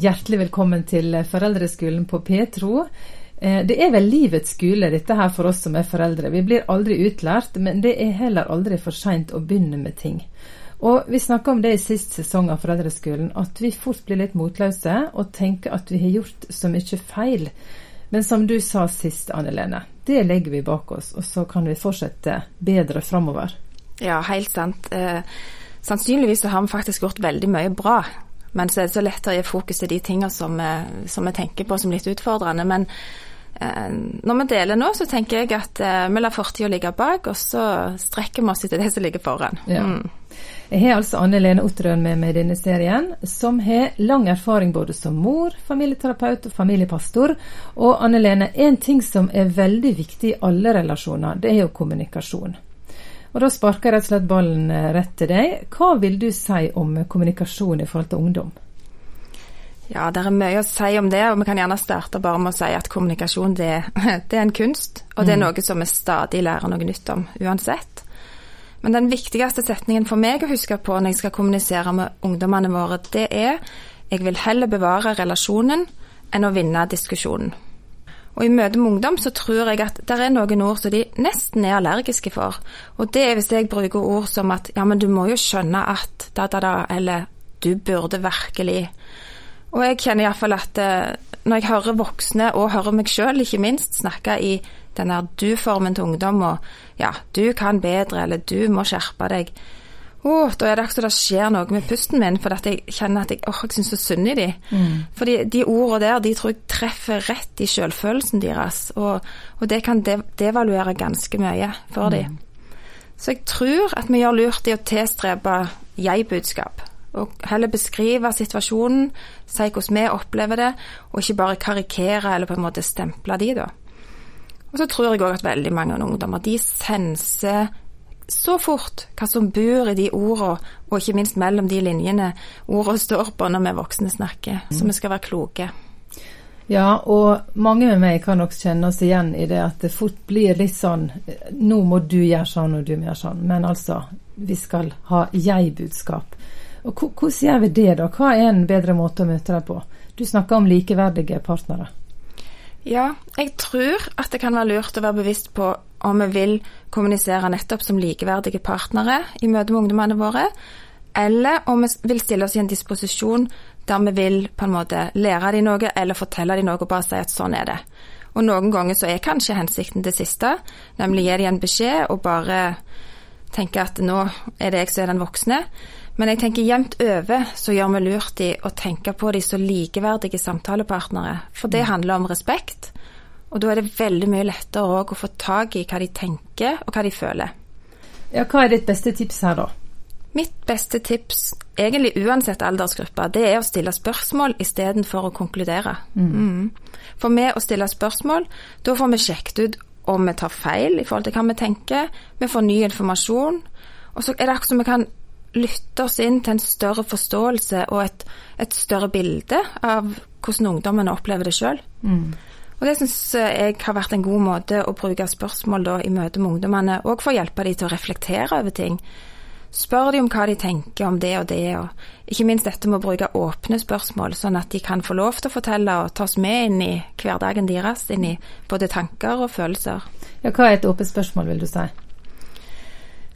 Hjertelig velkommen til Foreldreskolen på Petro. Eh, det er vel livets skole dette her for oss som er foreldre. Vi blir aldri utlært, men det er heller aldri for seint å begynne med ting. Og Vi snakka om det i sist sesong av Foreldreskolen, at vi fort blir litt motløse og tenker at vi har gjort så mye feil. Men som du sa sist, Anne Lene, det legger vi bak oss, og så kan vi fortsette bedre framover. Ja, helt sant. Eh, sannsynligvis så har vi faktisk gjort veldig mye bra. Men så er det så lett å gi fokus til de tingene som, som vi tenker på som litt utfordrende. Men eh, når vi deler nå, så tenker jeg at eh, vi lar fortida ligge bak, og så strekker vi oss etter det som ligger foran. Ja. Mm. Jeg har altså Anne Lene Otterøen med meg i denne serien, som har lang erfaring både som mor, familieterapeut og familiepastor. Og Anne Lene, en ting som er veldig viktig i alle relasjoner, det er jo kommunikasjon. Og Da sparker jeg rett og slett ballen eh, rett til deg. Hva vil du si om kommunikasjon i forhold til ungdom? Ja, det er mye å si om det, og vi kan gjerne starte bare med å si at kommunikasjon det, det er en kunst, og det er mm. noe som vi stadig lærer noe nytt om, uansett. Men den viktigste setningen for meg å huske på når jeg skal kommunisere med ungdommene våre, det er jeg vil heller bevare relasjonen enn å vinne diskusjonen. Og i møte med ungdom så tror jeg at det er noen ord som de nesten er allergiske for. Og det er hvis jeg bruker ord som at ja, men du må jo skjønne at da, da, da, eller du burde virkelig. Og jeg kjenner iallfall at eh, når jeg hører voksne, og hører meg sjøl ikke minst, snakke i den der du-formen til ungdom og ja, du kan bedre, eller du må skjerpe deg, Oh, da er det akkurat det skjer noe med pusten min, for jeg kjenner at jeg, oh, jeg syns så synd i dem. Mm. For de ordene der de tror jeg treffer rett i selvfølelsen deres, og, og det kan de, devaluere ganske mye for mm. dem. Så jeg tror at vi gjør lurt i å tilstrebe jeg-budskap. Og heller beskrive situasjonen, si hvordan vi opplever det, og ikke bare karikere eller på en måte stemple de, da. Og så tror jeg òg at veldig mange ungdommer de senser så fort hva som bor i de ordene, og ikke minst mellom de linjene ordene står på når vi voksne snakker. Så vi skal være kloke. Ja, og mange med meg kan nok kjenne oss igjen i det at det fort blir litt sånn Nå må du gjøre sånn, og du må gjøre sånn. Men altså, vi skal ha jeg-budskap. Og Hvordan gjør vi det, da? Hva er en bedre måte å møte deg på? Du snakker om likeverdige partnere. Ja, jeg tror at det kan være lurt å være bevisst på om vi vil kommunisere nettopp som likeverdige partnere i møte med ungdommene våre, eller om vi vil stille oss i en disposisjon der vi vil på en måte lære dem noe eller fortelle dem noe og bare si at sånn er det. Og noen ganger så er kanskje hensikten det siste, nemlig gi dem en beskjed og bare tenke at nå er det jeg som er den voksne. Men jeg tenker jevnt over så gjør vi lurt i å tenke på de så likeverdige samtalepartnere. For det mm. handler om respekt, og da er det veldig mye lettere å få tak i hva de tenker og hva de føler. Ja, Hva er ditt beste tips her, da? Mitt beste tips, egentlig uansett aldersgruppe, det er å stille spørsmål istedenfor å konkludere. Mm. Mm. For med å stille spørsmål, da får vi sjekket ut om vi tar feil i forhold til hva vi tenker. Vi får ny informasjon. Og så er det akkurat som vi kan lytte oss inn til en større forståelse og et, et større bilde av hvordan ungdommene opplever det sjøl. Mm. Og Det syns jeg har vært en god måte å bruke spørsmål da, i møte med ungdommene, og for å hjelpe dem til å reflektere over ting. Spør de om hva de tenker om det og det, og ikke minst dette med å bruke åpne spørsmål, sånn at de kan få lov til å fortelle og tas med inn i hverdagen deres, inn i både tanker og følelser. Ja, Hva er et åpent spørsmål, vil du si?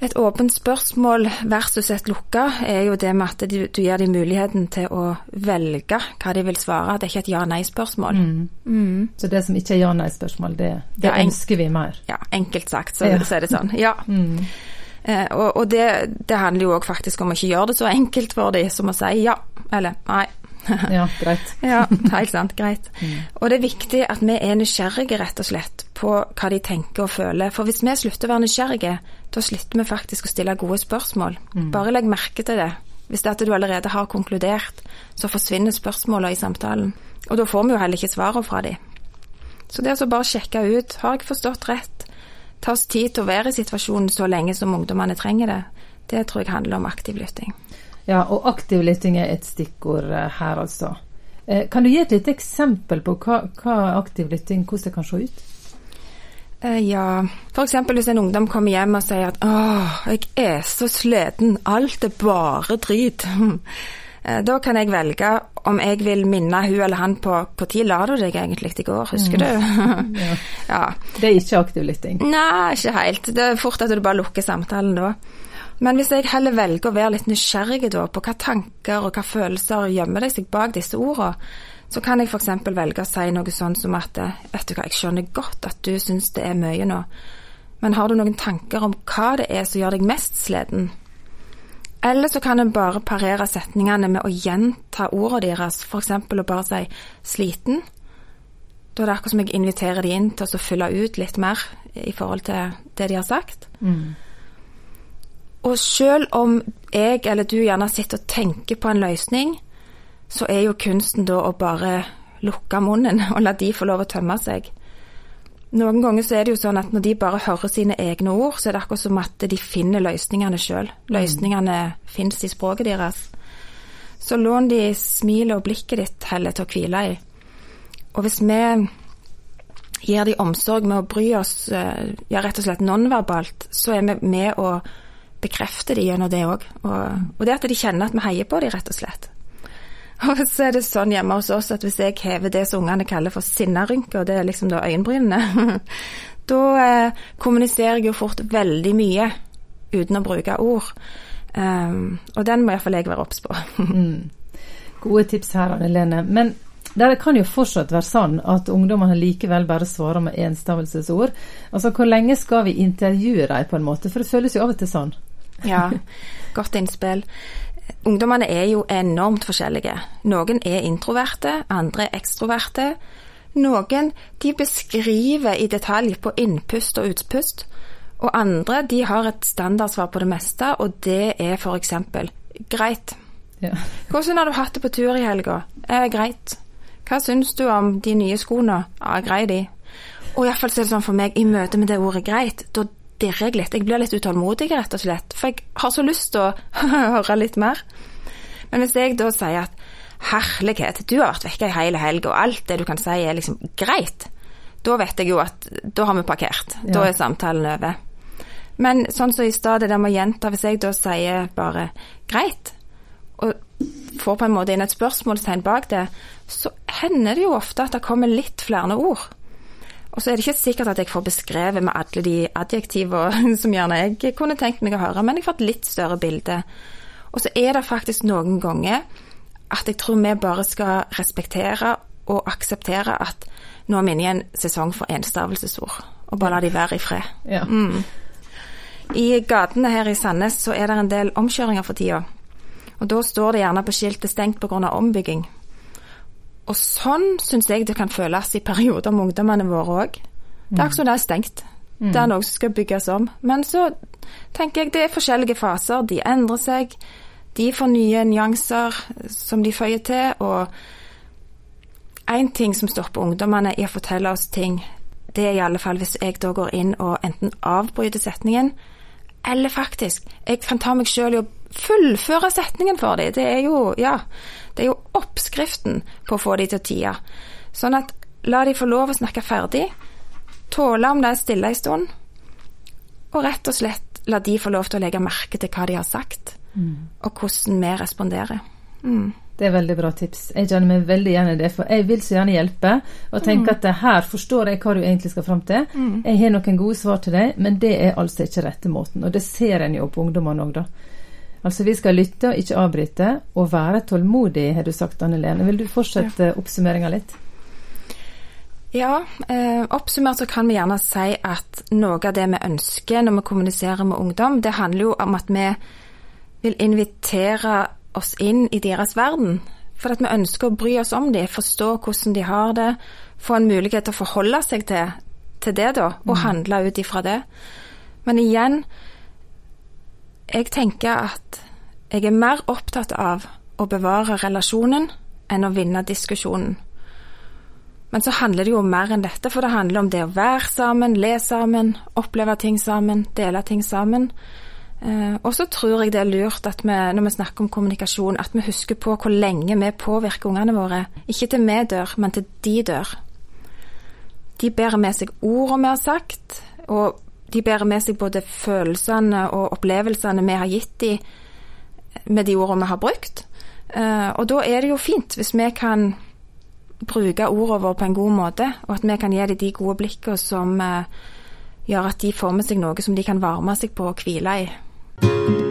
Et åpent spørsmål versus et lukka er jo det med at du, gir dem muligheten til å velge hva de vil svare. Det er ikke et ja-nei-spørsmål. Mm. Mm. Så det som ikke er ja-nei-spørsmål, det, det ja, ønsker vi mer? Ja, enkelt sagt så, ja. så er det sånn. Ja. Mm. Eh, og, og det, det, handler jo òg faktisk om å ikke gjøre det så enkelt for dem som å si ja eller nei. ja, greit. ja, helt sant. Greit. Mm. Og det er viktig at vi er nysgjerrige, rett og slett, på hva de tenker og føler. For hvis vi slutter å være nysgjerrige, da slutter vi faktisk å stille gode spørsmål. Mm. Bare legg merke til det. Hvis det er at du allerede har konkludert, så forsvinner spørsmålene i samtalen. Og da får vi jo heller ikke svarene fra dem. Så det er å bare sjekke ut har jeg forstått rett, ta oss tid til å være i situasjonen så lenge som ungdommene trenger det, det tror jeg handler om aktiv lytting. Ja, og aktiv lytting er et stikkord eh, her, altså. Eh, kan du gi et lite eksempel på hva, hva aktiv lytting, hvordan det kan se ut? Eh, ja, f.eks. hvis en ungdom kommer hjem og sier at 'Åh, jeg er så sliten, alt er bare drit'. Eh, da kan jeg velge om jeg vil minne hun eller han på når la du deg egentlig i går, husker du? Ja. ja. Det er ikke aktiv lytting. Nei, ikke helt. Det er fort at du bare lukker samtalen da. Men hvis jeg heller velger å være litt nysgjerrig da på hva tanker og hva følelser gjemmer seg bak disse ordene, så kan jeg f.eks. velge å si noe sånn som at vet du hva, jeg skjønner godt at du syns det er mye nå, men har du noen tanker om hva det er som gjør deg mest sliten? Eller så kan en bare parere setningene med å gjenta ordene deres, f.eks. å bare si 'sliten'. Da er det akkurat som jeg inviterer de inn til å fylle ut litt mer i forhold til det de har sagt. Mm. Og selv om jeg eller du gjerne sitter og tenker på en løsning, så er jo kunsten da å bare lukke munnen og la de få lov å tømme seg. Noen ganger så er det jo sånn at når de bare hører sine egne ord, så er det akkurat som at de finner løsningene sjøl. Løsningene mm. fins i språket deres. Så lån de smilet og blikket ditt heller til å hvile i. Og hvis vi gir de omsorg med å bry oss, eh, ja rett og slett nonverbalt, så er vi med å bekrefte de gjennom det òg. Og, og det at de kjenner at vi heier på de, rett og slett. Og så er det sånn hjemme hos oss at hvis jeg hever det som ungene kaller for sinnarynke, og det er liksom da øyenbrynene, da eh, kommuniserer jeg jo fort veldig mye uten å bruke ord. Um, og den må iallfall jeg være obs på. mm. Gode tips her, Anne Lene. Men det kan jo fortsatt være sånn at ungdommene likevel bare svarer med enstavelsesord. Altså, hvor lenge skal vi intervjue dem, på en måte? For det føles jo av og til sånn. ja, godt innspill. Ungdommene er jo enormt forskjellige. Noen er introverte, andre er ekstroverte. Noen de beskriver i detalj på innpust og utpust. Og andre de har et standardsvar på det meste, og det er f.eks.: Greit. Ja. Hvordan har du hatt det på tur i helga? Eh, greit. Hva syns du om de nye skoene? Ja, grei de. Og iallfall er det sånn for meg, i møte med det ordet greit, da dirrer jeg litt. Jeg blir litt utålmodig, rett og slett. For jeg har så lyst til å høre litt mer. Men hvis jeg da sier at herlighet, du har vært vekke ei hel helg, og alt det du kan si er liksom greit, da vet jeg jo at da har vi parkert. Ja. Da er samtalen over. Men sånn som i stad, det der med å gjenta, hvis jeg da sier bare greit, og får på en måte inn et spørsmålstegn bak det, så hender det jo ofte at det kommer litt flere ord. Og så er det ikke sikkert at jeg får beskrevet med alle de adjektivene som gjerne jeg kunne tenkt meg å høre, men jeg får et litt større bilde. Og så er det faktisk noen ganger at jeg tror vi bare skal respektere og akseptere at nå er vi inne i en sesong for enstavelsesord, og bare la de være i fred. Ja. Mm. I gatene her i Sandnes så er det en del omkjøringer for tida. Og da står det gjerne på skiltet 'stengt pga. ombygging'. Og sånn syns jeg det kan føles i perioder med ungdommene våre òg. Det er akkurat som det er stengt. Mm. Det er noe som skal bygges om. Men så tenker jeg det er forskjellige faser. De endrer seg. De får nye nyanser som de føyer til. Og én ting som stopper ungdommene i å fortelle oss ting, det er i alle fall hvis jeg da går inn og enten avbryter setningen, eller faktisk Jeg kan ta meg sjøl i å fullføre setningen for dem. Det er jo Ja. Det er jo oppskriften på å få dem til å tie. Sånn at la de få lov å snakke ferdig, tåle om det er stille en stund, og rett og slett la de få lov til å legge merke til hva de har sagt, mm. og hvordan vi responderer. Mm. Det er veldig bra tips. Jeg kjenner meg veldig igjen i det, for jeg vil så gjerne hjelpe. Og tenke mm. at her forstår jeg hva du egentlig skal fram til. Mm. Jeg har noen gode svar til deg, men det er altså ikke rette måten. Og det ser en jo på ungdommene òg, da. Altså vi skal lytte og ikke avbryte, og være tålmodig, har du sagt, Anne Lene. Vil du fortsette ja. oppsummeringa litt? Ja, eh, oppsummert så kan vi gjerne si at noe av det vi ønsker når vi kommuniserer med ungdom, det handler jo om at vi vil invitere oss inn i deres verden. For at vi ønsker å bry oss om dem, forstå hvordan de har det, få en mulighet til å forholde seg til, til det, da, og mm. handle ut ifra det. Men igjen jeg tenker at jeg er mer opptatt av å bevare relasjonen enn å vinne diskusjonen. Men så handler det jo om mer enn dette, for det handler om det å være sammen, le sammen, oppleve ting sammen, dele ting sammen. Eh, og så tror jeg det er lurt at vi, når vi snakker om kommunikasjon, at vi husker på hvor lenge vi påvirker ungene våre. Ikke til vi dør, men til de dør. De bærer med seg ordene vi har sagt, og de bærer med seg både følelsene og opplevelsene vi har gitt dem med de ordene vi har brukt. Eh, og da er det jo fint hvis vi kan bruke ordene våre på en god måte, og at vi kan gi dem de gode blikkene som eh, gjør at de får med seg noe som de kan varme seg på og hvile i. Thank you.